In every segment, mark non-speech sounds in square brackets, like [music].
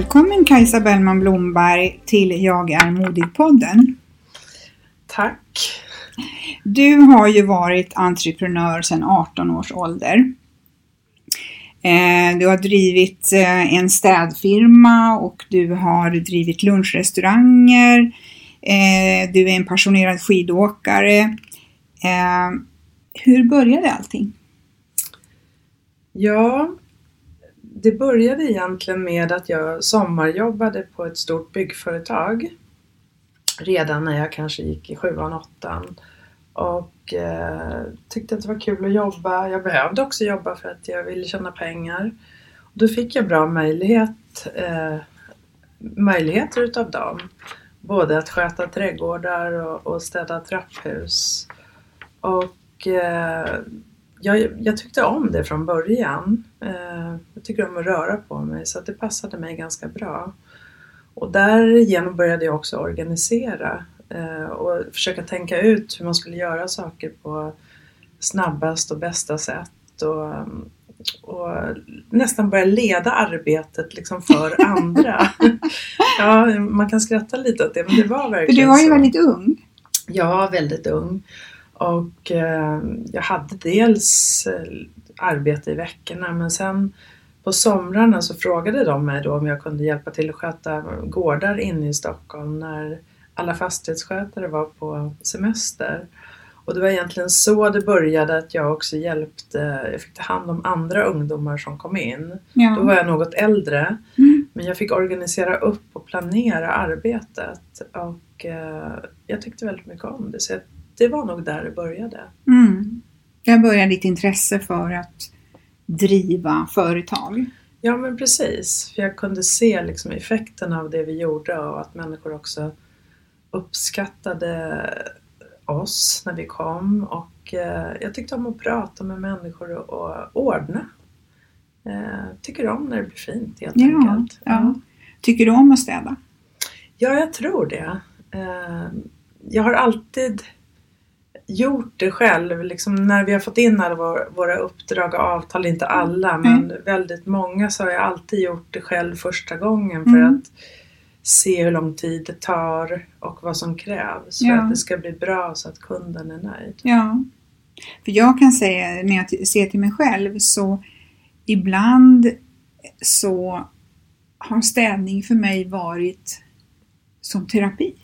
Välkommen Kajsa Bellman Blomberg till Jag är modig-podden. Tack. Du har ju varit entreprenör sedan 18 års ålder. Eh, Du har drivit eh, en städfirma och du har drivit lunchrestauranger. Eh, Du är en passionerad skidåkare. Hur började allting? Ja, det började egentligen med att jag sommarjobbade på ett stort byggföretag. Redan när jag kanske gick i sjuan, åttan. Och eh, tyckte att det var kul att jobba. Jag behövde också jobba för att jag ville tjäna pengar. Och då fick jag bra möjlighet, eh, möjligheter utav dem. Både att sköta trädgårdar och, och städa trapphus. Och eh, jag, jag tyckte om det från början. Eh, jag tycker om att röra på mig så det passade mig ganska bra. Och därigenom började jag också organisera eh, och försöka tänka ut hur man skulle göra saker på snabbast och bästa sätt. Och, och nästan börja leda arbetet liksom för [laughs] andra. ja, man kan skratta lite åt det men det var För verkligen du var ju så. väldigt ung. Ja, väldigt ung. Och eh, jag hade dels eh, arbete i veckorna men sen på somrarna så frågade de mig då om jag kunde hjälpa till att sköta gårdar inne i Stockholm när alla fastighetsskötare var på semester. Och det var egentligen så det började att jag också hjälpte, jag fick ta hand om andra ungdomar som kom in. Ja. Då var jag något äldre. Mm. Men jag fick organisera upp och planera arbetet. Och eh, jag tyckte väldigt mycket om det. Så jag, det var nog där det började. Mm. Där började ditt intresse för att driva företag. Ja men precis. För jag kunde se liksom effekten av det vi gjorde och att människor också uppskattade oss när vi kom. Och eh, jag tyckte om att prata med människor och, och ordna. Eh, tycker om när det blir fint helt Ja, enkelt. ja. Tycker du om att städa? Ja, jag tror det. Eh, Jag har alltid gjort det själv. Liksom när vi har fått in alla våra, våra uppdrag och avtal, inte alla, men väldigt många så har jag alltid gjort det själv första gången för Mm. att se hur lång tid det tar och vad som krävs för Ja. att det ska bli bra så att kunden är nöjd. Ja. För jag kan säga, när jag ser till mig själv, så ibland så har städning för mig varit som terapi.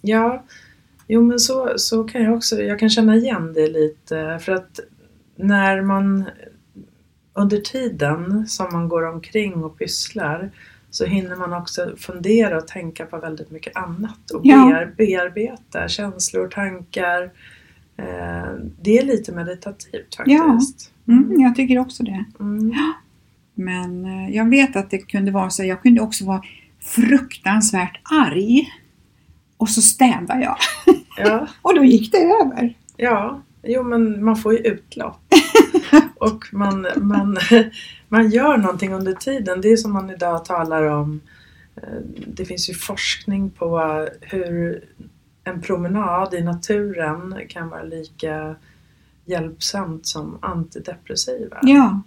Ja, jo men så, så kan jag också, jag kan känna igen det lite för att när man under tiden som man går omkring och pysslar så hinner man också fundera och tänka på väldigt mycket annat och Ja. bear, bearbeta känslor, tankar. Eh, det är lite meditativt faktiskt. Mm, jag tycker också det. Mm. Men eh, jag vet att det kunde vara så, jag kunde också vara fruktansvärt arg. Och så städade jag. [laughs] Ja, Och då gick det över. Ja, jo men man får ju utlopp. [laughs] och man, man, man gör någonting under tiden. Det är som man idag talar om. eh, Det finns ju forskning på hur en promenad i naturen kan vara lika hjälpsamt som antidepressiva. Ja,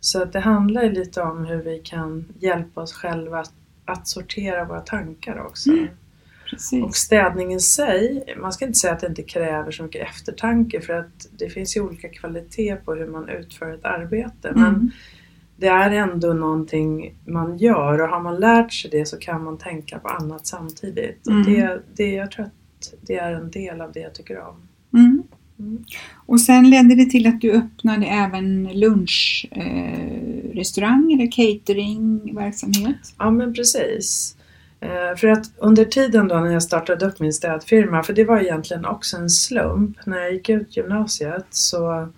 Så att det handlar ju lite om hur vi kan hjälpa oss själva att, att sortera våra tankar också. Mm. Och precis. städning i sig, man ska inte säga att det inte kräver så mycket eftertanke för att det finns ju olika kvalitet på hur man utför ett arbete. Men Mm. det är ändå någonting man gör och har man lärt sig det så kan man tänka på annat samtidigt. Och Mm. det, det, jag tror att det är en del av det jag tycker om. Mm. Mm. Och sen ledde det till att du öppnade även lunchrestaurang eh, eller cateringverksamhet. Ja men precis. Eh, För att under tiden då när jag startade upp min städfirma, för det var egentligen också en slump. När jag gick ut gymnasiet så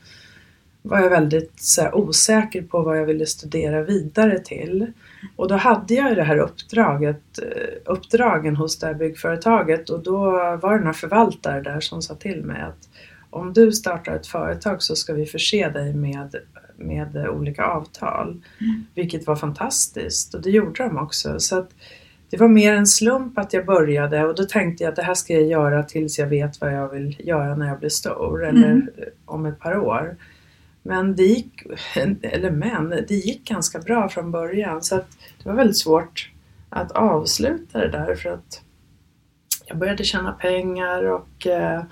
var jag väldigt här, osäker på vad jag ville studera vidare till. Och då hade jag det här uppdraget, eh, uppdragen hos det här byggföretaget och då var det några förvaltare där som sa till mig att om du startar ett företag så ska vi förse dig med, med olika avtal. Vilket var fantastiskt och det gjorde de också. Så att det var mer en slump att jag började och då tänkte jag att det här ska jag göra tills jag vet vad jag vill göra när jag blir stor eller Mm. om ett par år. Men det gick, eller men, det gick ganska bra från början så att det var väldigt svårt att avsluta det där för att jag började tjäna pengar och eh,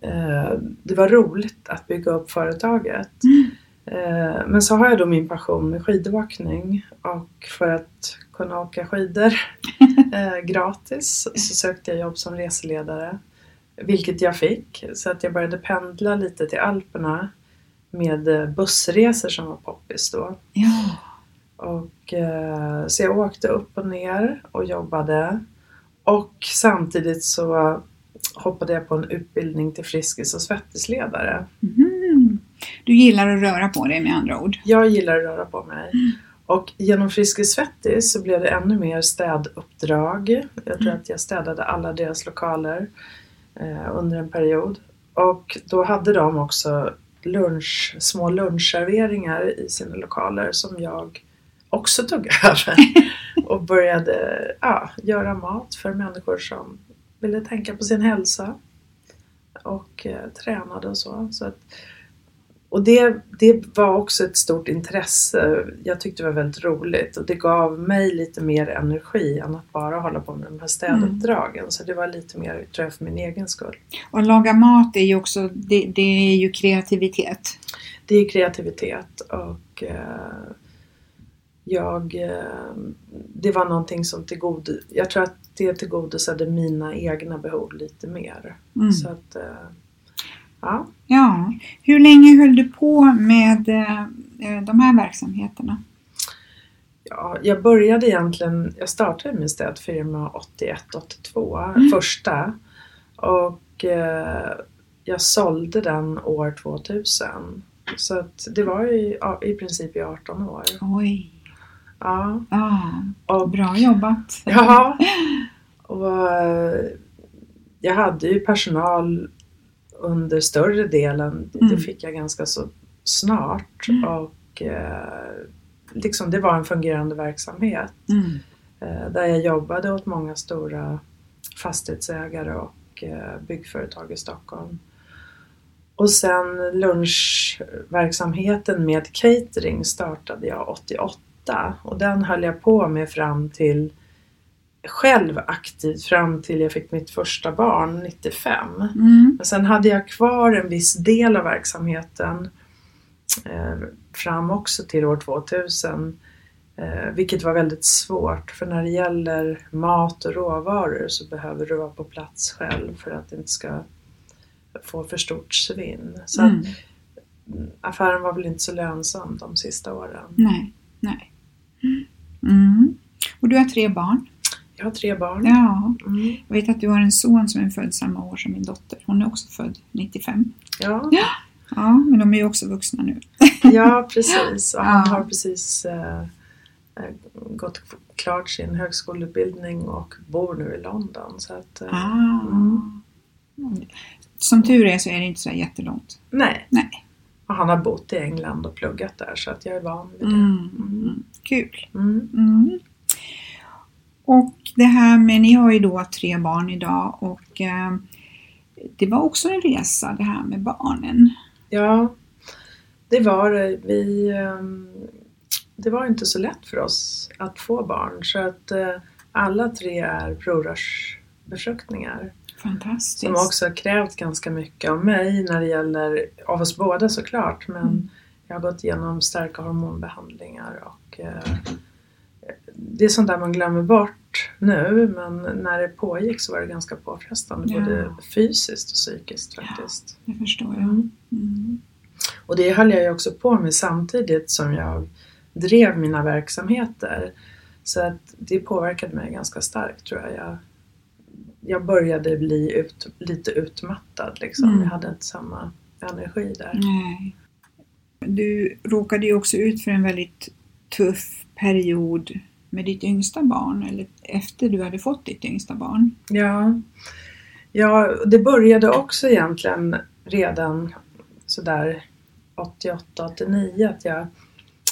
eh, det var roligt att bygga upp företaget. Eh, Men så har jag då min passion med skidåkning och för att kunna åka skidor [laughs] eh, gratis så sökte jag jobb som reseledare. Vilket jag fick så att jag började pendla lite till Alperna med eh, bussresor som var poppis då. Ja. Och, eh, så jag åkte upp och ner och jobbade. Och samtidigt så hoppade jag på en utbildning till Friskis och svettisledare. Mhm. Du gillar att röra på dig med andra ord. Jag gillar att röra på mig. Och genom Friskis Svettis så blev det ännu mer städuppdrag. Jag tror att jag städade alla deras lokaler eh, under en period. Och då hade de också lunch, små lunchserveringar i sina lokaler som jag också tog [laughs] över. Och började ja, göra mat för människor som ville tänka på sin hälsa. Och eh, tränade och så. så att, och det, det var också ett stort intresse. Jag tyckte det var väldigt roligt och det gav mig lite mer energi än att bara hålla på med de här städuppdragen. Så det var lite mer, tror jag, för min egen skull. Och laga mat är ju också, det, det är ju kreativitet. Det är kreativitet och eh, jag, eh, det var någonting som tillgod, jag tror att det tillgodosade mina egna behov lite mer. Mm. Så att, eh, ja. Ja. Hur länge höll du på med eh, eh, de här verksamheterna? Ja, jag började egentligen, jag startade min städfirma 81-82, Mm. första. Och eh, jag sålde den år 2000. Så att det var i, i princip i 18 år. Oj. Ja, Ja, och, bra jobbat. ja, och eh, jag hade ju personal under större delen. Det Mm. fick jag ganska så snart. Mm. Och eh, liksom det var en fungerande verksamhet. Mm. Eh, Där jag jobbade åt många stora fastighetsägare och eh, byggföretag i Stockholm. Och sen lunchverksamheten med catering startade jag 88 och den höll jag på med fram till själv aktivt fram till jag fick mitt första barn 95. Mm. Men sen hade jag kvar en viss del av verksamheten eh, fram också till år 2000. Eh, vilket var väldigt svårt för när det gäller mat och råvaror så behöver du vara på plats själv för att det inte ska få för stort svinn. Så Mm. affären var väl inte så lönsam de sista åren. Nej, nej. Mm. Och du har tre barn. Jag har tre barn. Ja. Mm. Jag vet att du har en son som är född samma år som min dotter. Hon är också född 95. Ja. Ja, men de är ju också vuxna nu. [laughs] Ja, [laughs] precis. Och han Ja. har precis eh, eh, gått klart sin högskoleutbildning och bor nu i London. Så att, eh, Ah. Mm. som tur är så är det inte så jättelångt. Nej. Nej. Och han har bott i England och pluggat där så att jag är van vid det. Mm. Mm. Kul. Och det här med, ni har ju då tre barn idag och eh, det var också en resa det här med barnen. Ja, det var det. Vi, ehm, det var inte så lätt för oss att få barn så att eh, alla tre är provrörsbefruktningar. Fantastiskt. Som också har krävt ganska mycket av mig när det gäller, av oss båda såklart, men Mm. jag har gått igenom starka hormonbehandlingar och eh, det är sånt där man glömmer bort nu men när det pågick så var det ganska påfrestande Ja. både fysiskt och psykiskt faktiskt. Det förstår jag. Mm. Mm. Och det höll jag ju också på med samtidigt som jag drev mina verksamheter. Så att det påverkade mig ganska starkt tror jag. Jag, jag började bli ut, lite utmattad liksom. Mm. Jag hade inte samma energi där. Nej. Du råkade ju också ut för en väldigt tuff period med ditt yngsta barn, eller efter du hade fått ditt yngsta barn. Ja. ja, det började också egentligen redan sådär 88-89 att jag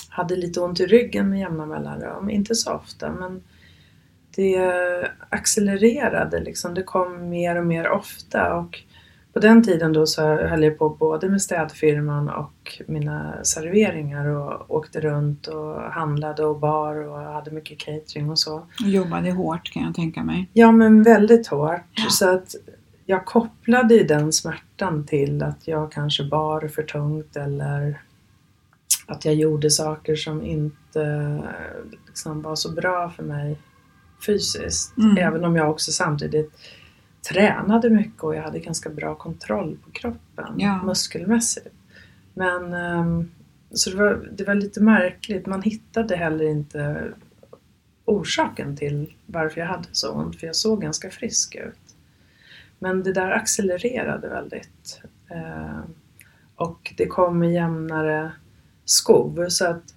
hade lite ont i ryggen med jämna mellanrum. Inte så ofta men det accelererade liksom. Det kom mer och mer ofta och på den tiden då så höll jag på både med städfirman och mina serveringar och åkte runt och handlade och bar och hade mycket catering och så. Och jobbade hårt kan jag tänka mig. Ja men väldigt hårt. Ja. Så att jag kopplade ju den smärtan till att jag kanske bar för tungt eller att jag gjorde saker som inte liksom, var så bra för mig fysiskt. Mm. Även om jag också samtidigt tränade mycket och jag hade ganska bra kontroll på kroppen Ja. muskelmässigt. Men ehm, så det var, det var lite märkligt. Man hittade heller inte orsaken till varför jag hade så ont för jag såg ganska frisk ut. Men det där accelererade väldigt. Eh, och det kom med jämnare skov så att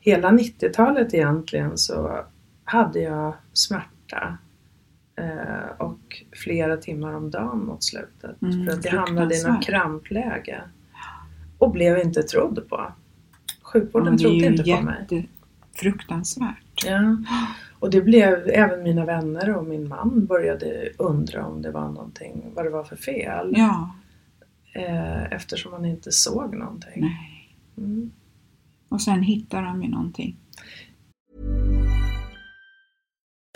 hela 90-talet egentligen så hade jag smärta och flera timmar om dagen mot slutet. Mm, för att jag hamnade i något fruktansvärt. krampläge och blev inte trodd på. Sjukvården Ja, trodde inte på mig. jättefruktansvärt. Ja. Och det blev, även mina vänner och min man började undra om det var någonting, vad det var för fel. Ja, Eh, eftersom man inte såg någonting. nej. Mm. Och sen hittar de ju någonting.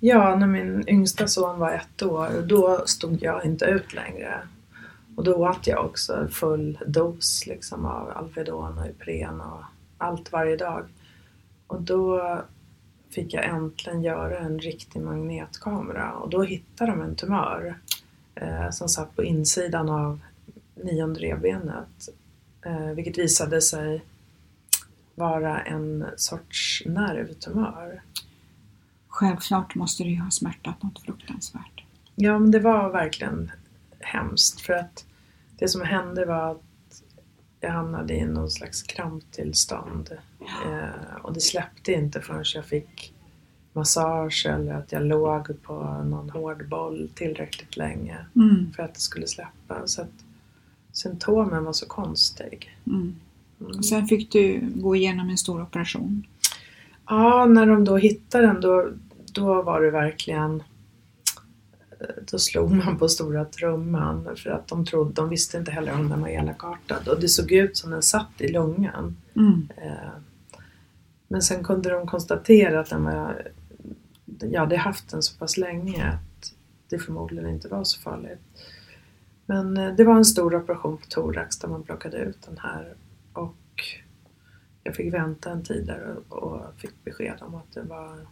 Ja, när min yngsta son var ett år, då stod jag inte ut längre. Och då åt jag också full dos liksom av Alvedon och Ipren och allt varje dag. Och då fick jag äntligen göra en riktig magnetkamera och då hittade de en tumör eh, som satt på insidan av nionde revbenet. Eh, vilket visade sig vara en sorts nervtumör. Självklart måste det ju ha smärtat något fruktansvärt. Ja, men det var verkligen hemskt för att det som hände var att jag hamnade i någon slags kramptillstånd. Eh, och det släppte inte förrän jag fick massage eller att jag låg på någon hård boll tillräckligt länge Mm. för att det skulle släppa. Så att symptomen var så konstig. Mm. Mm. Sen fick du gå igenom en stor operation. Ja, när de då hittade den då, då var det verkligen då slog man på stora trumman för att de trodde, de visste inte heller om den var elakartad och det såg ut som den satt i lungan. Mm. Eh, Men sen kunde de konstatera att den var, jag hade haft den så pass länge att det förmodligen inte var så farligt. Men eh, det var en stor operation på thorax där man plockade ut den här och jag fick vänta en tid där och, och fick besked om att, det var,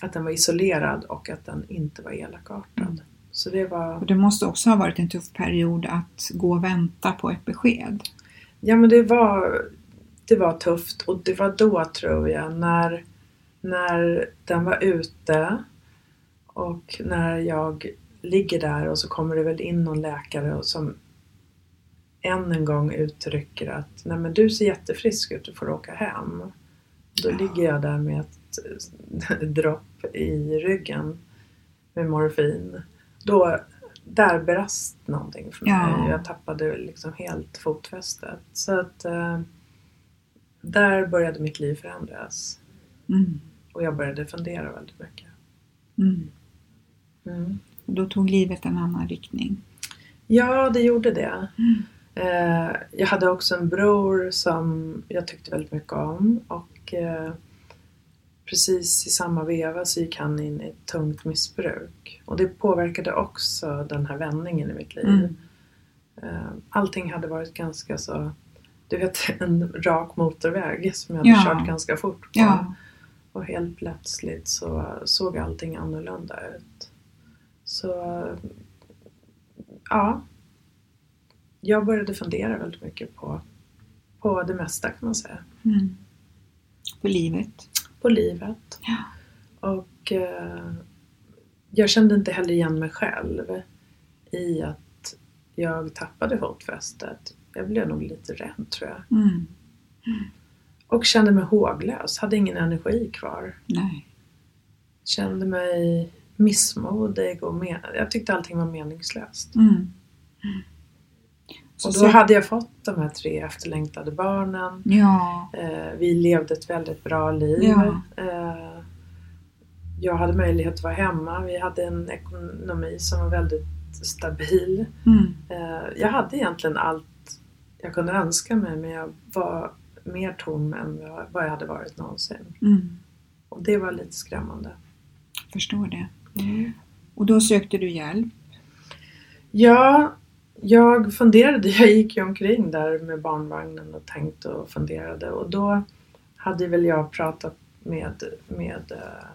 att den var isolerad och att den inte var elakartad. Så det var... Och det måste också ha varit en tuff period att gå och vänta på ett besked. Ja men det var, det var tufft och det var då tror jag när, när den var ute och när jag ligger där och så kommer det väl in någon läkare och som än en gång uttrycker att nej men du ser jättefrisk ut, du får åka hem. Då ligger jag där med ett [laughs] dropp i ryggen med morfin. Då, där brast någonting för mig. Ja. Jag tappade liksom helt fotfästet. Så att eh, där började mitt liv förändras. Mm. Och jag började fundera väldigt mycket. Mm. Mm. Och då tog livet en annan riktning. Ja, det gjorde det. Eh, jag hade också en bror som jag tyckte väldigt mycket om och eh, precis i samma veva så gick han in i ett tungt missbruk. Och det påverkade också den här vändningen i mitt liv. Mm. Eh, allting hade varit ganska så, du vet [laughs] en rak motorväg som jag hade Ja. kört ganska fort på. Ja. Och helt plötsligt så såg allting annorlunda ut. Så ja, jag började fundera väldigt mycket på, på det mesta kan man säga. Mm. På livet. På livet. Ja. Och eh, jag kände inte heller igen mig själv i att jag tappade fotfästet. Jag blev nog lite rädd tror jag. Mm. Och kände mig håglös, hade ingen energi kvar. Nej. Kände mig missmodig och men- jag tyckte allting var meningslöst. Mm. Så Och då så- hade jag fått de här tre efterlängtade barnen. Ja. Eh, vi levde ett väldigt bra liv. Ja. Eh, jag hade möjlighet att vara hemma. Vi hade en ekonomi som var väldigt stabil. Mm. Eh, jag hade egentligen allt jag kunde önska mig men jag var mer tom än vad- jag hade varit någonsin. Mm. Och det var lite skrämmande. Förstår det. Och då sökte du hjälp. Ja, jag funderade. [laughs] Jag gick ju omkring där med barnvagnen och tänkte och funderade. Och då hade väl jag pratat med, med eh,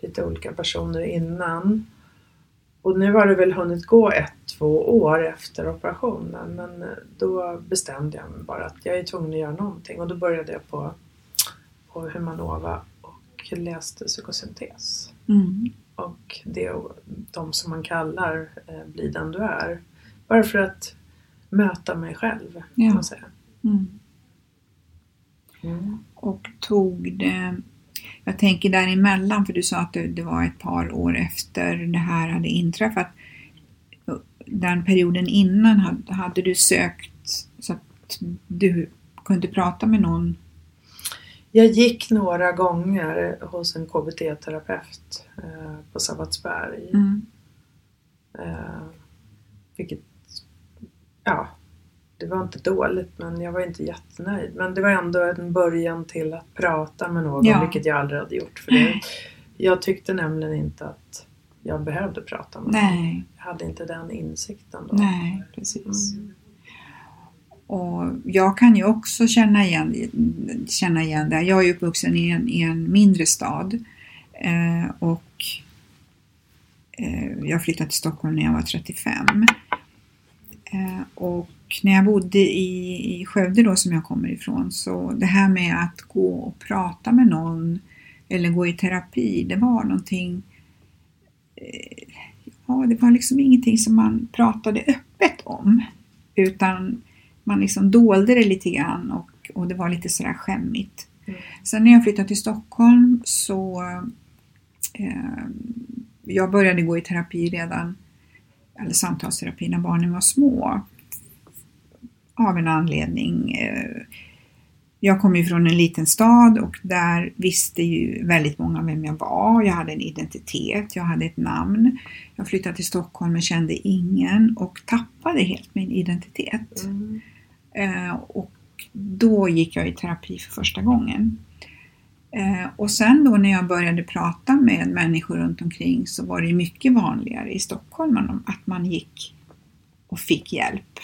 lite olika personer innan. Och nu har det väl hunnit gå ett, två år efter operationen. Men eh, då bestämde jag mig bara att jag är tvungen att göra någonting. Och då började jag på, på Humanova och läste psykosyntes. Mm. Och det är de som man kallar eh, Bli den du är. Bara för att möta mig själv, kan Ja. man säga. Mm. Mm. Och tog det... Jag tänker däremellan, för du sa att det, var ett par år efter det här hade inträffat. Den perioden innan, hade, hade du sökt så att du kunde prata med någon? Jag gick några gånger hos en KBT-terapeut eh, på Sabbatsberg. Mm. Eh, vilket, ja, det var inte dåligt men jag var inte jättenöjd. Men det var ändå en början till att prata med någon, Ja. vilket jag aldrig hade gjort förut. Jag tyckte nämligen inte att jag behövde prata med någon. Nej, Jag hade inte den insikten då. nej, precis. Mm. Och jag kan ju också känna igen, känna igen det. Jag är ju uppvuxen i en, i en mindre stad eh, och eh, jag flyttade till Stockholm när jag var 35. Eh, och när jag bodde i, i Skövde då som jag kommer ifrån så det här med att gå och prata med någon eller gå i terapi det var någonting eh, ja, det var liksom ingenting som man pratade öppet om. Utan man liksom dolde det lite grann och, och det var lite sådär skämmigt. Mm. Sen när jag flyttade till Stockholm så eh, jag började gå i terapi redan, eller samtalsterapi när barnen var små. Av en anledning. Eh, jag kom ju från en liten stad och där visste ju väldigt många vem jag var. Jag hade en identitet, jag hade ett namn. Jag flyttade till Stockholm men kände ingen och tappade helt min identitet. Mm. Eh, och då gick jag i terapi för första gången. Eh, och sen då när jag började prata med människor runt omkring så var det mycket vanligare i Stockholm att man gick och fick hjälp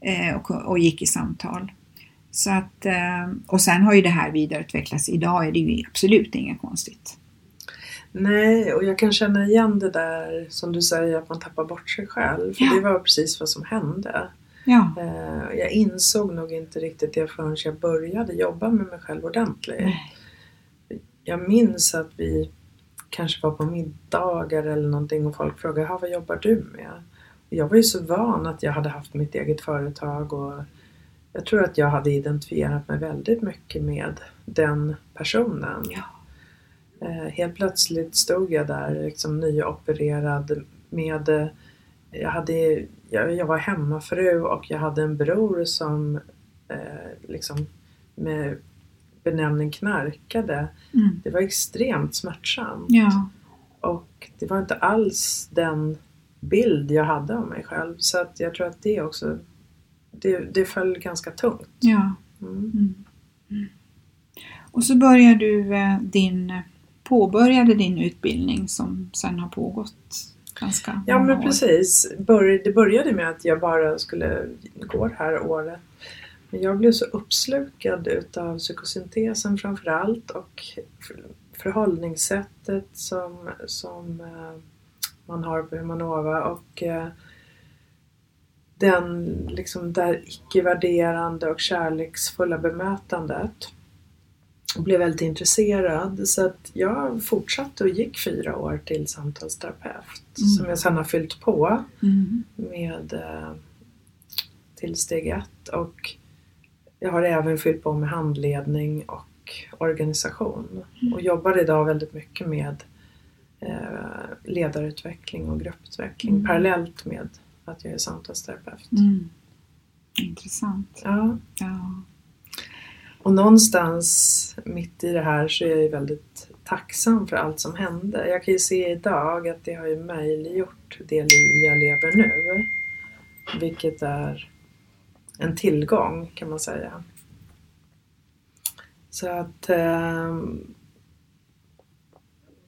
eh, och, gick i samtal. Så att, eh, och sen har ju det här vidareutvecklats. Idag är det ju absolut inget konstigt. Nej, och jag kan känna igen det där som du säger att man tappar bort sig själv. För Ja. det var precis vad som hände. Ja, Jag insåg nog inte riktigt det förrän jag började jobba med mig själv ordentligt. Nej. Jag minns att vi kanske var på middagar eller någonting och folk frågade "Ha, vad jobbar du med? Och jag var ju så van att jag hade haft mitt eget företag och jag tror att jag hade identifierat mig väldigt mycket med den personen. Ja. Eh, helt plötsligt stod jag där liksom nyopererad med jag, hade, jag, jag var hemmafru och jag hade en bror som eh, liksom med benämning knarkade. Mm. Det var extremt smärtsamt. ja, Och det var inte alls den bild jag hade av mig själv. Så att jag tror att det också, det, det föll ganska tungt. ja. Mm. Mm. Mm. Och så började du eh, din, påbörjade din utbildning som sen har pågått ganska Ja men år. precis. Det började med att jag bara skulle gå det här året. Men jag blev så uppslukad utav psykosyntesen framförallt och för- förhållningssättet som, som eh, man har på Humanova och eh, den liksom där icke-värderande och kärleksfulla bemötandet. Och blev väldigt intresserad så att jag fortsatte och gick fyra år till samtalsterapeut Mm. som jag sedan har fyllt på Mm. med eh, till steg ett och jag har även fyllt på med handledning och organisation och jobbar idag väldigt mycket med eh, ledarutveckling och grupputveckling Mm. parallellt med att jag är samtalsterapeut. Mm. Intressant. Ja. Ja. Och någonstans mitt i det här så är jag väldigt tacksam för allt som hände. Jag kan ju se idag att det har ju möjliggjort det liv jag lever nu. Vilket är en tillgång kan man säga. Så att eh,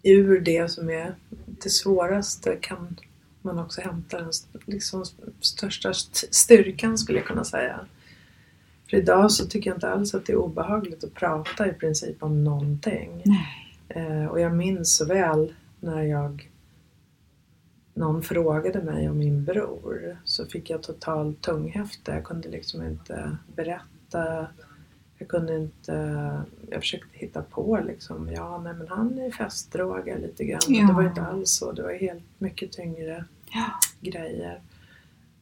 ur det som är det svåraste kan man också hämta den liksom, största st- styrkan skulle jag kunna säga. För idag så tycker jag inte alls att det är obehagligt att prata i princip om någonting. Eh, och jag minns så väl när jag någon frågade mig om min bror så fick jag totalt tunghäfte. Jag kunde liksom inte berätta. Jag kunde inte... Jag försökte hitta på liksom. Ja, nej men han är festdroga lite grann. Ja. Det var inte alls så. Det var helt mycket tyngre Ja. grejer.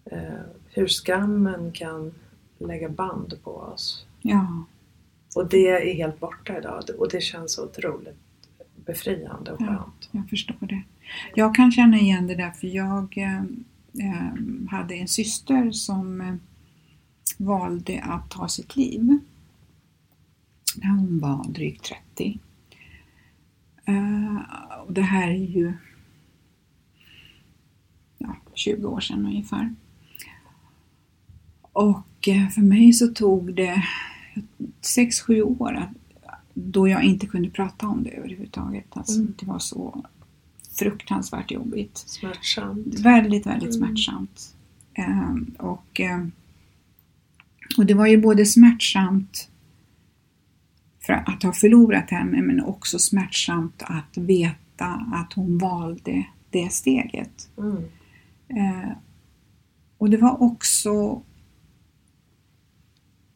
Eh, hur skammen kan lägga band på oss. Ja. Och det är helt borta idag och det känns otroligt befriande och skönt. Jag förstår det. Jag kan känna igen det där för jag eh, eh hade en syster som eh, valde att ta sitt liv när hon var drygt 30. Eh, och det här är ju ja, 20 år sedan ungefär. Och eh, för mig så tog det 6-7 år att- då jag inte kunde prata om det överhuvudtaget. Alltså, Mm. Det var så fruktansvärt jobbigt. Smärtsamt. Väldigt, väldigt Mm. smärtsamt. Ehm, och, ehm, och det var ju både smärtsamt för att ha förlorat henne men också smärtsamt att veta att hon valde det steget. Mm. Eh, och det var också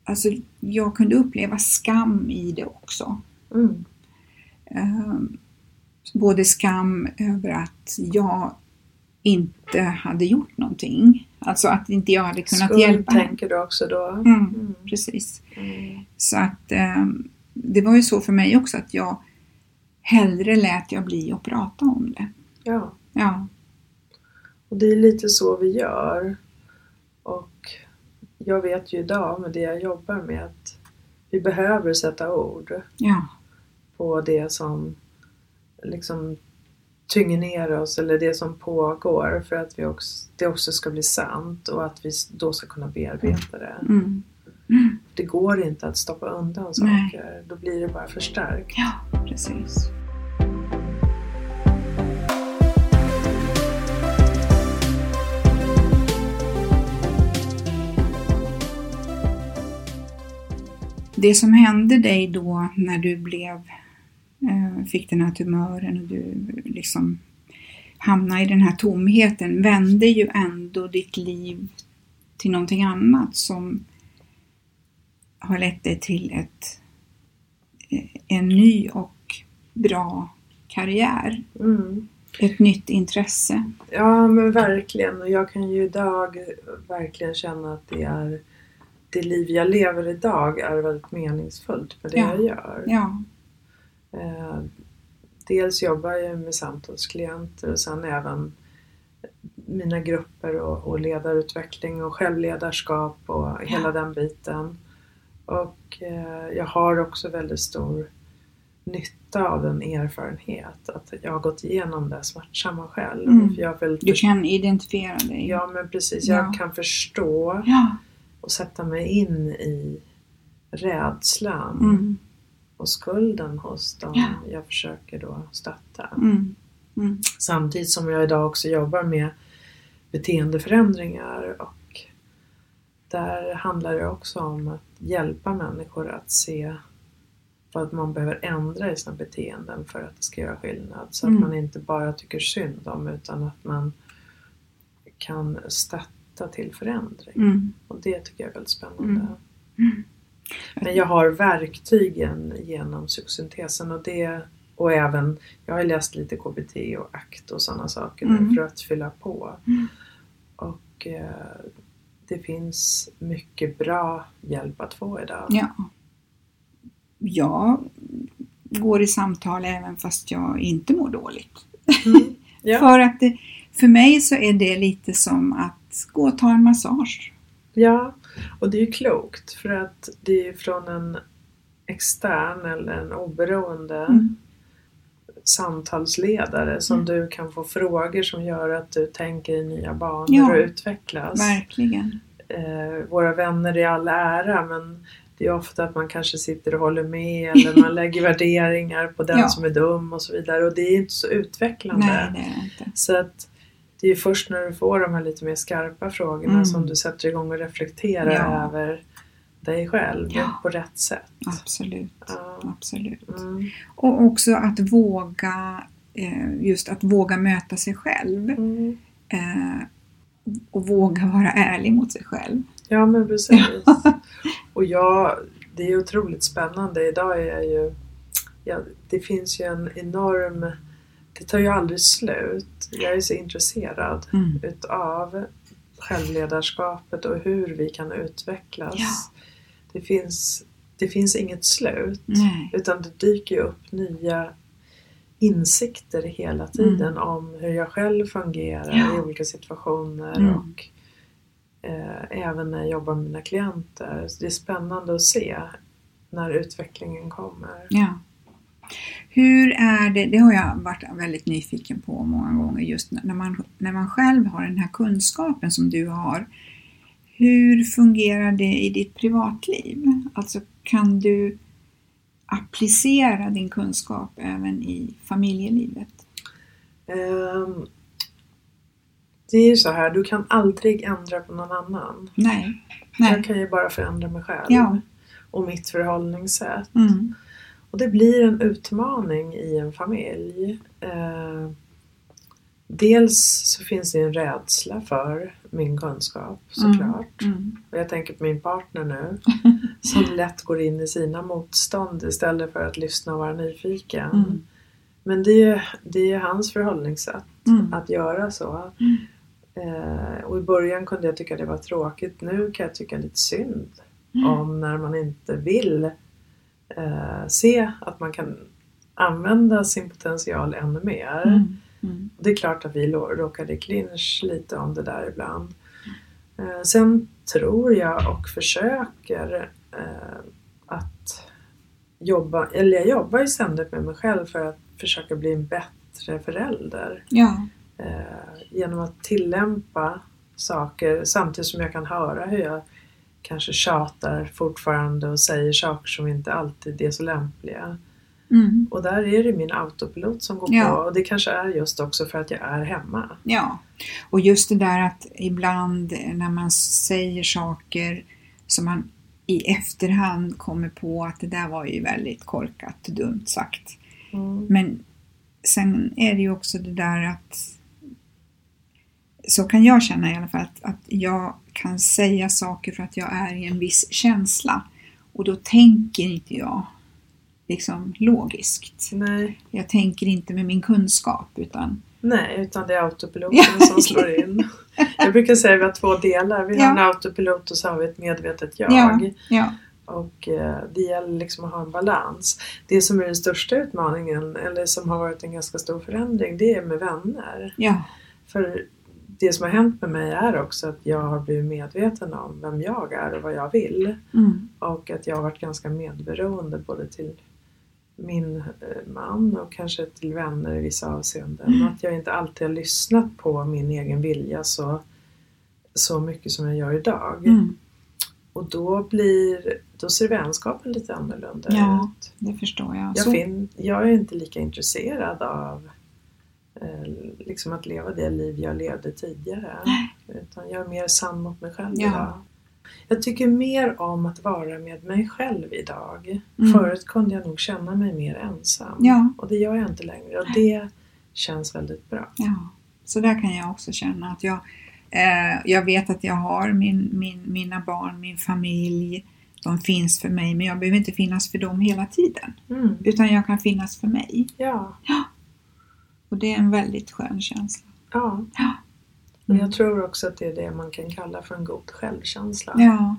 Alltså jag kunde uppleva skam i det också. Mm. Eh, både skam över att jag inte hade gjort någonting. Alltså att inte jag hade kunnat Skuld hjälpa henne. tänker du också då? Mm, Precis. Mm. Så att eh, det var ju så för mig också att jag hellre lät jag bli att prata om det. Ja, Ja, och det är lite så vi gör. Jag vet ju idag med det jag jobbar med att vi behöver sätta ord ja, på det som liksom tynger ner oss eller det som pågår för att vi också, det också ska bli sant och att vi då ska kunna bearbeta det. mm, Det går inte att stoppa undan Nej. saker, då blir det bara förstärkt. ja, precis. Det som hände dig då när du blev, eh, fick den här tumören och du liksom hamnade i den här tomheten vände ju ändå ditt liv till någonting annat som har lett dig till ett, eh, en ny och bra karriär. Mm. Ett nytt intresse. Ja men verkligen och jag kan ju idag verkligen känna att det är det liv jag lever idag är väldigt meningsfullt med det Ja. jag gör. Ja, Eh, dels jobbar jag med samtalsklienter och sen även mina grupper och, och ledarutveckling och självledarskap och hela den biten. Och eh, jag har också väldigt stor nytta av den erfarenhet att jag har gått igenom det smärtsamma själv. Mm. Jag vill du kan identifiera dig. Ja men precis, Ja. jag kan förstå Ja. Och sätta mig in i rädslan Mm. och skulden hos dem Ja. jag försöker då stötta. Mm. Mm. Samtidigt som jag idag också jobbar med beteendeförändringar och där handlar det också om att hjälpa människor att se vad man behöver ändra i sina beteenden för att det ska göra skillnad. Så Mm. att man inte bara tycker synd om utan att man kan stötta till förändring. Mm. Och det tycker jag är väldigt spännande. Mm. Mm. Men jag har verktygen genom psykosyntesen och det och även, jag har läst lite KBT och ACT och sådana saker Mm. för att fylla på. Mm. Och eh, det finns mycket bra hjälp att få idag. Ja. Jag går i samtal även fast jag inte mår dåligt. Mm. [laughs] Ja. För att det, för mig så är det lite som att gå och ta en massage. ja, och det är ju klokt för att det är från en extern eller en oberoende Mm. samtalsledare som Mm. du kan få frågor som gör att du tänker i nya banor Ja. och utvecklas. Verkligen. eh, våra vänner i all ära men det är ofta att man kanske sitter och håller med [laughs] eller man lägger värderingar på den Ja. som är dum och så vidare och det är inte så utvecklande. Nej, det är inte. Så att det är först när du får de här lite mer skarpa frågorna Mm. som du sätter igång och reflekterar Ja. över dig själv Ja. på rätt sätt. Absolut. Absolut. Mm. Och också att våga, eh, just att våga möta sig själv. Mm. Eh, och våga vara ärlig mot sig själv. Ja men precis. [laughs] och jag, det är otroligt spännande. Idag är jag ju, ja, det finns ju en enorm, det tar ju aldrig slut. Jag är så intresserad Mm. utav självledarskapet och hur vi kan utvecklas. Ja. Det, finns, det finns inget slut. Nej. Utan det dyker upp nya insikter hela tiden om hur jag själv fungerar Mm. Ja. i olika situationer Mm. och även när jag jobbar med mina klienter. Så det är spännande att se när utvecklingen kommer. Ja. Hur är det, det har jag varit väldigt nyfiken på många gånger, just när man, när man själv har den här kunskapen som du har. Hur fungerar det i ditt privatliv? Alltså kan du applicera din kunskap även i familjelivet? Ehm, det är ju så här, du kan aldrig ändra på någon annan. Nej. Jag Nej. kan ju bara förändra mig själv Ja. och mitt förhållningssätt. Mm. Och det blir en utmaning i en familj. Eh, dels så finns det en rädsla för min kunskap såklart. Mm. Och jag tänker på min partner nu [laughs] som lätt går in i sina motstånd istället för att lyssna och vara nyfiken. Mm. Men det är, det är hans förhållningssätt Mm. att göra så. Eh, och i början kunde jag tycka det var tråkigt. Nu kan jag tycka lite synd Mm. om när man inte vill eh, se att man kan använda sin potential ännu mer. Mm. Mm. Det är klart att vi råkade i clinch lite om det där ibland. Eh, sen tror jag och försöker att jobba, eller jag jobbar ju ständigt med mig själv för att försöka bli en bättre förälder. Ja. Eh, genom att tillämpa saker samtidigt som jag kan höra hur jag kanske tjatar fortfarande och säger saker som inte alltid är så lämpliga. Mm. Och där är det min autopilot som går Ja. på och det kanske är just också för att jag är hemma. Ja, och just det där att ibland när man säger saker som man i efterhand kommer på att det där var ju väldigt korkat och dumt sagt. Men sen är det ju också det där att så kan jag känna i alla fall att, att jag kan säga saker för att jag är i en viss känsla och då tänker inte jag liksom logiskt. Nej, Jag tänker inte med min kunskap utan nej, utan det är autopiloten som slår in. Jag brukar säga att vi har två delar. Vi har Ja. en autopilot och så har vi ett medvetet jag. ja, ja, Och eh, det gäller liksom att ha en balans. Det som är den största utmaningen, eller som har varit en ganska stor förändring, det är med vänner. ja, För det som har hänt med mig är också att jag har blivit medveten om vem jag är och vad jag vill. mm, Och att jag har varit ganska medberoende både till min eh, man och kanske till vänner i vissa avseenden. Och att jag inte alltid har lyssnat på min egen vilja så, så mycket som jag gör idag. mm, Och då blir då ser vänskapen lite annorlunda Ja. ut. det förstår jag. Jag, fin, jag är inte lika intresserad av liksom att leva det liv jag levde tidigare. Utan jag är mer sann mot mig själv Ja. idag. Jag tycker mer om att vara med mig själv idag. Mm. Förut kunde jag nog känna mig mer ensam. Ja. Och det gör jag inte längre. Och det känns väldigt bra. Ja, så där kan jag också känna att jag, eh, jag vet att jag har min, min, mina barn, min familj, de finns för mig men jag behöver inte finnas för dem hela tiden. Mm. Utan jag kan finnas för mig. Ja. Och det är en väldigt skön känsla. ja. Ja. Och jag tror också att det är det man kan kalla för en god självkänsla. Ja.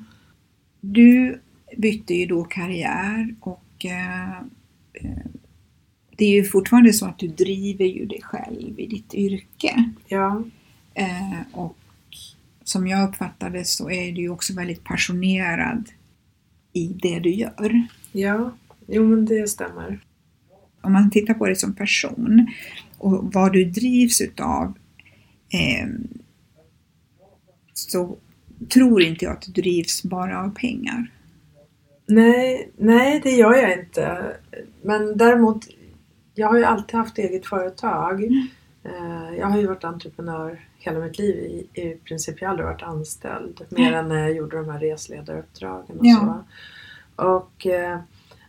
Du bytte ju då karriär och eh, eh, det är ju fortfarande så att du driver ju dig själv i ditt yrke. Ja. Eh, och som jag uppfattade så är du ju också väldigt passionerad i det du gör. Ja. Jo men det stämmer. Om man tittar på dig som person och vad du drivs utav eh, så tror inte jag att du drivs bara av pengar. Nej, nej det gör jag inte. Men däremot, jag har ju alltid haft eget företag. Eh, Jag har ju varit entreprenör hela mitt liv. I, i princip jag har aldrig varit anställd. Mer än när jag gjorde de här resledaruppdragen och Ja. så. Och eh,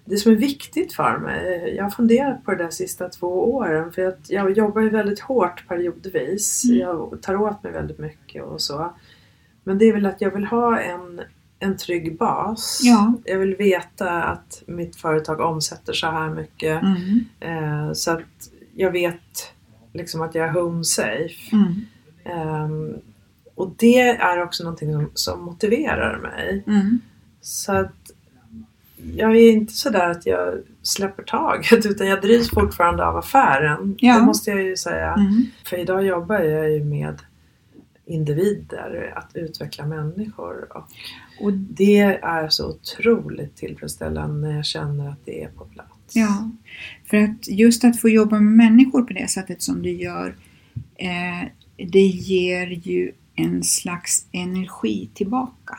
det som är viktigt för mig, jag har funderat på det där sista två åren. För att jag jobbar ju väldigt hårt periodvis. Jag tar åt mig väldigt mycket och så. Men det är väl att jag vill ha en, en trygg bas. Ja. Jag vill veta att mitt företag omsätter så här mycket. Mm. Eh, så att jag vet liksom att jag är home safe. Mm. Ehm, och det är också någonting som, som motiverar mig. Mm. Så att jag är inte sådär att jag släpper taget [laughs] utan jag drivs fortfarande av affären. Ja. Det måste jag ju säga. Mm. För idag jobbar jag ju med individer, att utveckla människor. Och Och det är så otroligt tillfredsställande när jag känner att det är på plats. Ja, för att just att få jobba med människor på det sättet som du gör, eh, det ger ju en slags energi tillbaka.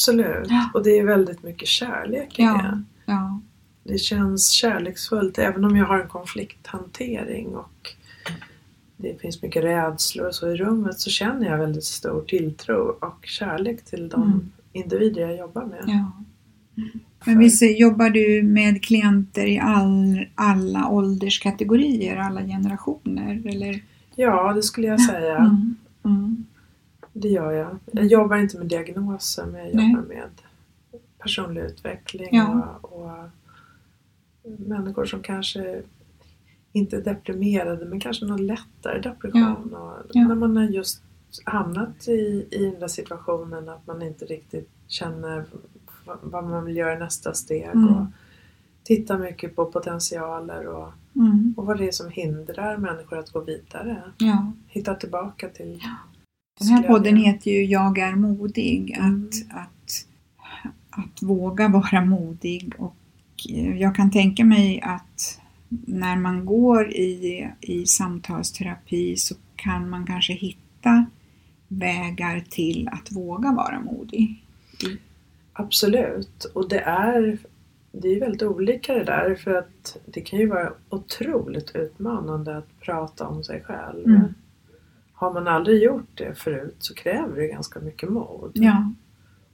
Absolut. Ja. Och det är väldigt mycket kärlek i Ja. det. Ja, Det känns kärleksfullt även om jag har en konflikthantering och det finns mycket rädslor och så i rummet så känner jag väldigt stor tilltro och kärlek till de Mm. individer jag jobbar med. ja. Men visst jobbar du med klienter i all, alla ålderskategorier, alla generationer? Eller? Ja, det skulle jag säga. Mm. Mm. Det gör jag. Jag jobbar inte med diagnoser men jag Nej. jobbar med personlig utveckling Ja. och, och människor som kanske inte deprimerade men kanske någon lättare depression. Och Ja. När man har just hamnat i, i den där situationen att man inte riktigt känner vad man vill göra i nästa steg. Mm. Och tittar mycket på potentialer och, Mm. och vad det är som hindrar människor att gå vidare. Hitta tillbaka till Den här podden heter ju Jag är modig. Mm. Att, att, att våga vara modig. Och eh, jag kan tänka mig att när man går i, i samtalsterapi så kan man kanske hitta vägar till att våga vara modig. Absolut. Och det är, det är väldigt olika det där för att det kan ju vara otroligt utmanande att prata om sig själv. Mm. Har man aldrig gjort det förut så kräver det ganska mycket mod. Ja,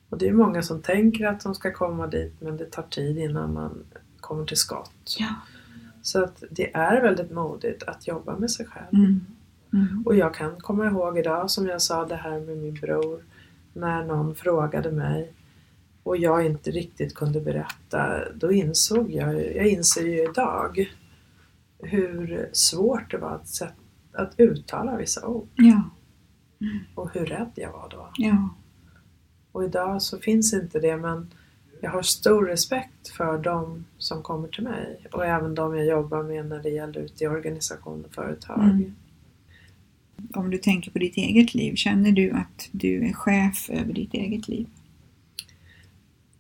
Och det är många som tänker att de ska komma dit men det tar tid innan man kommer till skott. ja. Så att det är väldigt modigt att jobba med sig själv. Mm. Mm. Och jag kan komma ihåg idag som jag sa det här med min bror. När någon frågade mig och jag inte riktigt kunde berätta. Då insåg jag, jag inser ju idag hur svårt det var att, sätt, att uttala vissa ord. Ja, Och hur rädd jag var då. ja. Och idag så finns inte det men jag har stor respekt för de som kommer till mig. Och även de jag jobbar med när det gäller ute i organisation och företag. Mm. Om du tänker på ditt eget liv, känner du att du är chef över ditt eget liv?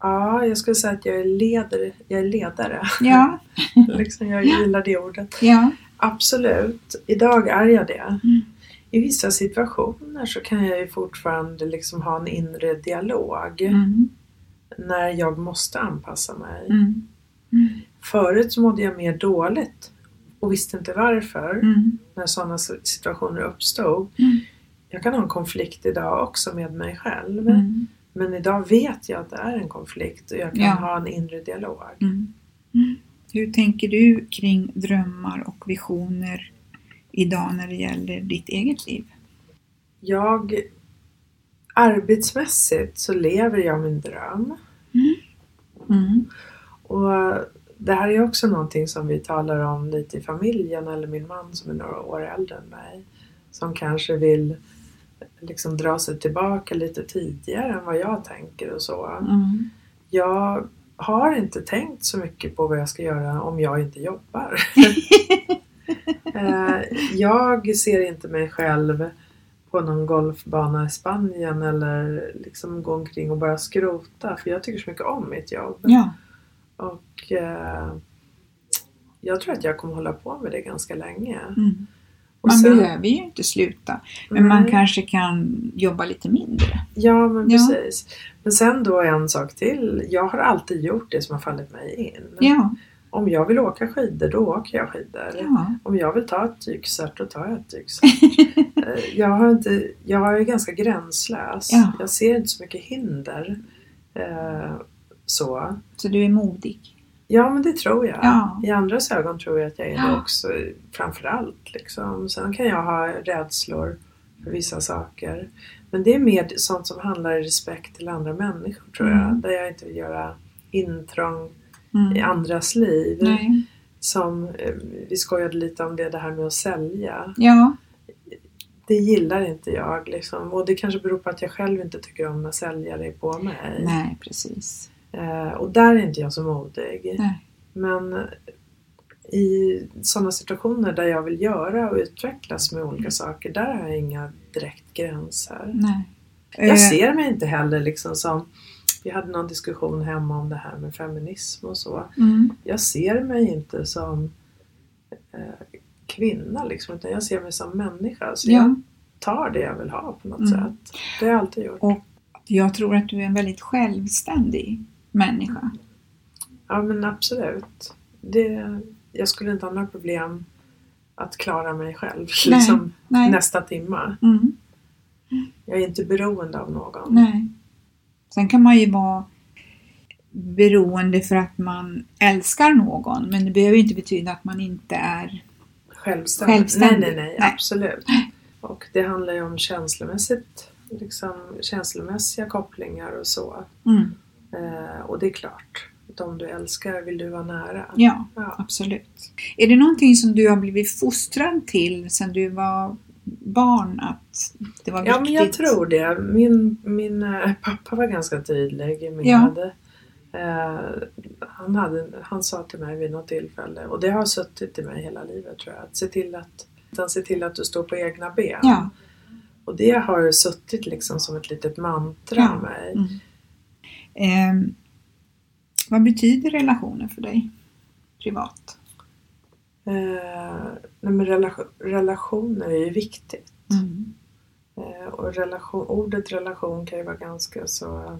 Ja, jag skulle säga att jag är ledare. Jag är ledare. Ja, [laughs] liksom, jag gillar det ordet. ja. Absolut, idag är jag det. Mm. I vissa situationer så kan jag ju fortfarande liksom ha en inre dialog Mm. när jag måste anpassa mig. Mm. Förut så mådde jag mer dåligt och visste inte varför Mm. när sådana situationer uppstod. Mm. Jag kan ha en konflikt idag också med mig själv. Mm. Men idag vet jag att det är en konflikt och jag kan Ja. ha en inre dialog. Mm. Mm. Hur tänker du kring drömmar och visioner idag när det gäller ditt eget liv? Jag Arbetsmässigt så lever jag min dröm. Mm. Och det här är också någonting som vi talar om lite i familjen eller min man som är några år äldre än mig. Som kanske vill liksom dra sig tillbaka lite tidigare än vad jag tänker och så. Mm. Jag har inte tänkt så mycket på vad jag ska göra om jag inte jobbar. [laughs] Eh, jag ser inte mig själv på någon golfbana i Spanien eller liksom gå omkring och bara skrota för jag tycker så mycket om mitt jobb. Ja. Och eh, jag tror att jag kommer hålla på med det ganska länge. Mm. Man sen- behöver ju inte sluta, men man Nej. kanske kan jobba lite mindre. Ja, men Ja. precis. Men sen då en sak till. Jag har alltid gjort det som har fallit mig in. Ja, Om jag vill åka skidor, då åker jag skidor. ja. Om jag vill ta ett dykcert, då tar jag ett dykcert. [laughs] Eh, jag, har inte, jag är ganska gränslös. Ja. Jag ser inte så mycket hinder. Eh, så. Så du är modig. Ja, men det tror jag. Ja. I andras ögon tror jag att jag är det Ja. också. Framförallt. Liksom. Sen kan jag ha rädslor för vissa saker. Men det är mer sånt som handlar i respekt till andra människor tror jag. Mm. Där jag inte vill göra intrång Mm. i andras liv. Nej. Som, eh, vi skojade lite om det, det här med att sälja. Ja, Det gillar inte jag. Liksom. Och det kanske beror på att jag själv inte tycker om när säljare är på mig. nej precis. Eh, och där är inte jag så modig. Nej. Men i sådana situationer där jag vill göra och utvecklas med olika saker, där har jag inga direkt gränser. nej. Jag Eh, ser mig inte heller liksom som vi hade någon diskussion hemma om det här med feminism och så. Mm. Jag ser mig inte som eh, kvinna liksom, utan jag ser mig som människa. Så Ja. jag tar det jag vill ha på något Mm. sätt. Det har jag alltid gjort. Och jag tror att du är en väldigt självständig människa. Ja men absolut. Det, jag skulle inte ha några problem att klara mig själv [laughs] Nej, liksom, nej. nästa timma. Mm. Jag är inte beroende av någon. Nej. Sen kan man ju vara beroende för att man älskar någon, men det behöver inte betyda att man inte är... Självständig. Självständig. Nej, nej, nej, Nej. absolut. Och det handlar ju om känslomässigt, liksom, känslomässiga kopplingar och så. Mm. Eh, och det är klart, de du älskar vill du vara nära. Ja, Ja. absolut. Är det någonting som du har blivit fostrad till sedan du var barn? Att det var Ja, men jag viktigt? tror det. Min, min eh, pappa var ganska tydlig med Ja. eh, han, hade, han sa till mig vid något tillfälle, och det har suttit i mig hela livet tror jag, att se till att, utan se till att du står på egna ben. Ja. Och det har suttit liksom som ett litet mantra Ja. mig. Mm. Ehm, vad betyder relationer för dig? Privat? Eh, nej, men relation, relationer är ju viktigt. Mm. Eh, och relation, ordet relation kan ju vara ganska så...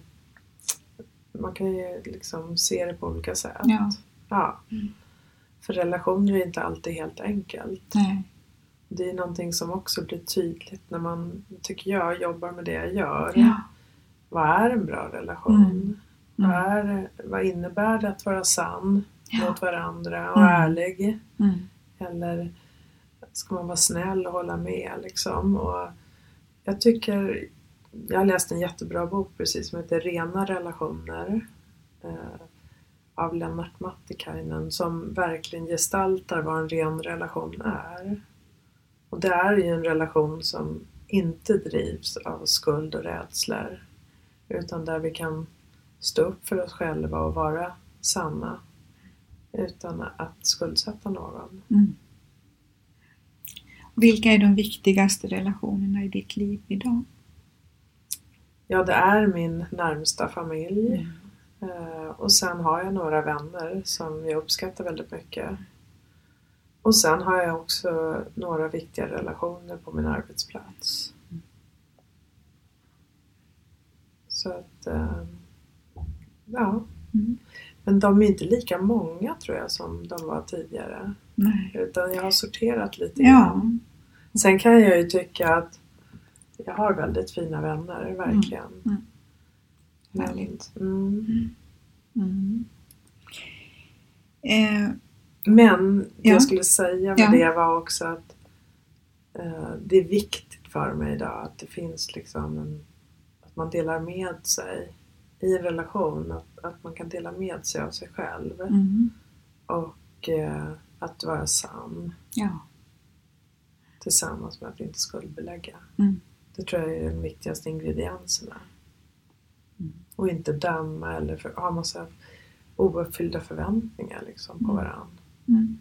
Man kan ju liksom se det på olika sätt. Ja. Ja. Mm. För relationer är inte alltid helt enkelt. Nej. Det är någonting som också blir tydligt när man, tycker jag, jobbar med det jag gör. Ja. Vad är en bra relation? Mm. Vad, är, vad innebär det att vara sann Ja. mot varandra och Mm. ärlig? Mm. Eller ska man vara snäll och hålla med liksom? Och jag tycker, jag har läst en jättebra bok precis som heter Rena relationer eh, av Lennart Mattikainen som verkligen gestaltar vad en ren relation är. Och det är ju en relation som inte drivs av skuld och rädslor utan där vi kan stå upp för oss själva och vara sanna utan att skuldsätta någon. Mm. Vilka är de viktigaste relationerna i ditt liv idag? Ja, det är min närmsta familj. Mm. Eh, Och sen har jag några vänner som jag uppskattar väldigt mycket. Och sen har jag också några viktiga relationer på min arbetsplats. Så att, eh, ja. Mm. Men de är inte lika många tror jag som de var tidigare. Nej. Utan jag har sorterat lite Ja. grann. Sen kan jag ju tycka att jag har väldigt fina vänner, verkligen. Mm. Men- Härligt. Mm. Mm. Eh, Men det Ja. jag skulle säga med Ja. det var också att eh, det är viktigt för mig idag att det finns liksom en, att man delar med sig i en relation. Att, att man kan dela med sig av sig själv mm. och eh, att vara sann Ja. tillsammans med att inte skuldbelägga. Mm. Det tror jag är de viktigaste ingredienserna. Mm. Och inte döma eller för, ha massa ouppfyllda förväntningar liksom, på Mm. varandra. Mm.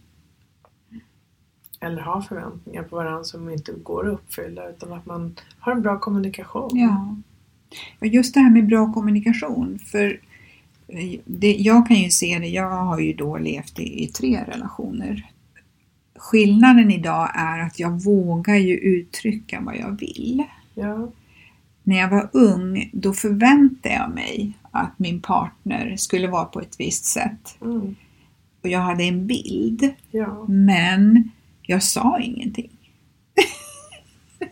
eller ha förväntningar på varandra som inte går att uppfylla utan att man har en bra kommunikation. Ja. Just det här med bra kommunikation. För eh, det, jag kan ju se det, jag har ju då levt i, i tre relationer. Skillnaden idag är att jag vågar ju uttrycka vad jag vill. Ja, När jag var ung, då förväntade jag mig att min partner skulle vara på ett visst sätt. mm, Och jag hade en bild, ja. men jag sa ingenting.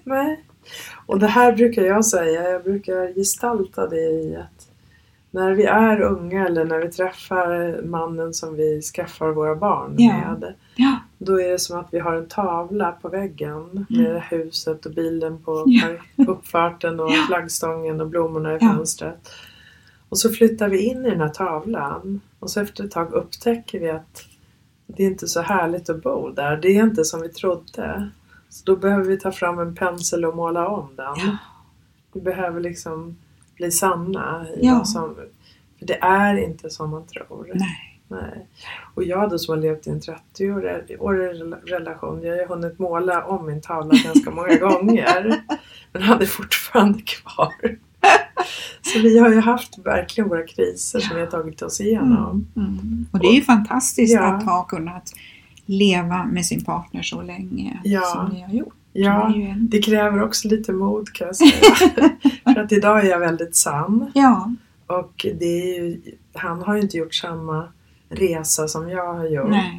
Nej. Och det här brukar jag säga, jag brukar gestalta det i att när vi är unga eller när vi träffar mannen som vi skaffar våra barn Ja. med Ja, Då är det som att vi har en tavla på väggen med huset och bilen på Ja. uppfarten och [laughs] Ja. flaggstången och blommorna i fönstret. Och så flyttar vi in i den här tavlan och så efter ett tag upptäcker vi att det är inte så härligt att bo där. Det är inte som vi trodde. Så då behöver vi ta fram en pensel och måla om den. Ja. Vi behöver liksom bli sanna i Ja. som... För det är inte som man tror. nej. Nej. Och jag då som har levt i en 30-årig relation, jag har ju hunnit måla om min tavla ganska många [laughs] gånger. Men hade fortfarande kvar. Så vi har ju haft verkligen våra kriser som vi har tagit oss igenom. Mm. Mm. Och det är ju fantastiskt Ja. att ha kunnat leva med sin partner så länge Ja. som ni har gjort. Ja, Det är ju en... det kräver också lite mod kan jag säga. [laughs] För att idag är jag väldigt sann. ja. Och det är ju, han har ju inte gjort samma resa som jag har gjort. Nej.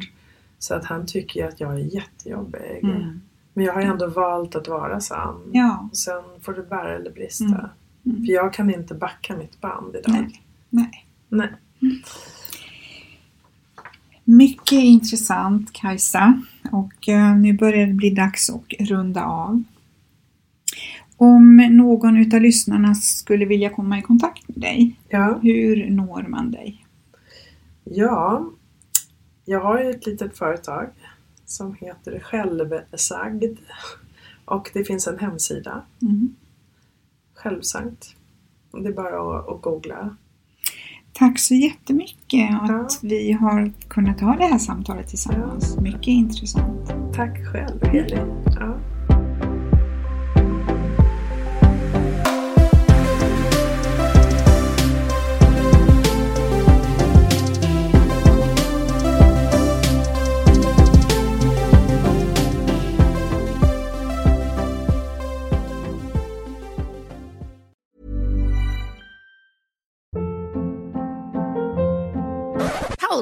Så att han tycker ju att jag är jättejobbig. Mm. Men jag har ändå valt att vara sann. Ja. Och sen får det bära eller brista. Mm. Mm. För jag kan inte backa mitt band idag. Nej. Nej. Nej. Mycket intressant Kajsa och eh, nu börjar det bli dags att runda av. Om någon utav lyssnarna skulle vilja komma i kontakt med dig, Ja. hur når man dig? Ja, jag har ju ett litet företag som heter Självsagd och det finns en hemsida. Mm. Självsagt. Det är bara att googla. Tack så jättemycket Ja. att vi har kunnat ha det här samtalet tillsammans. Mycket intressant. Tack själv Elin. Ja.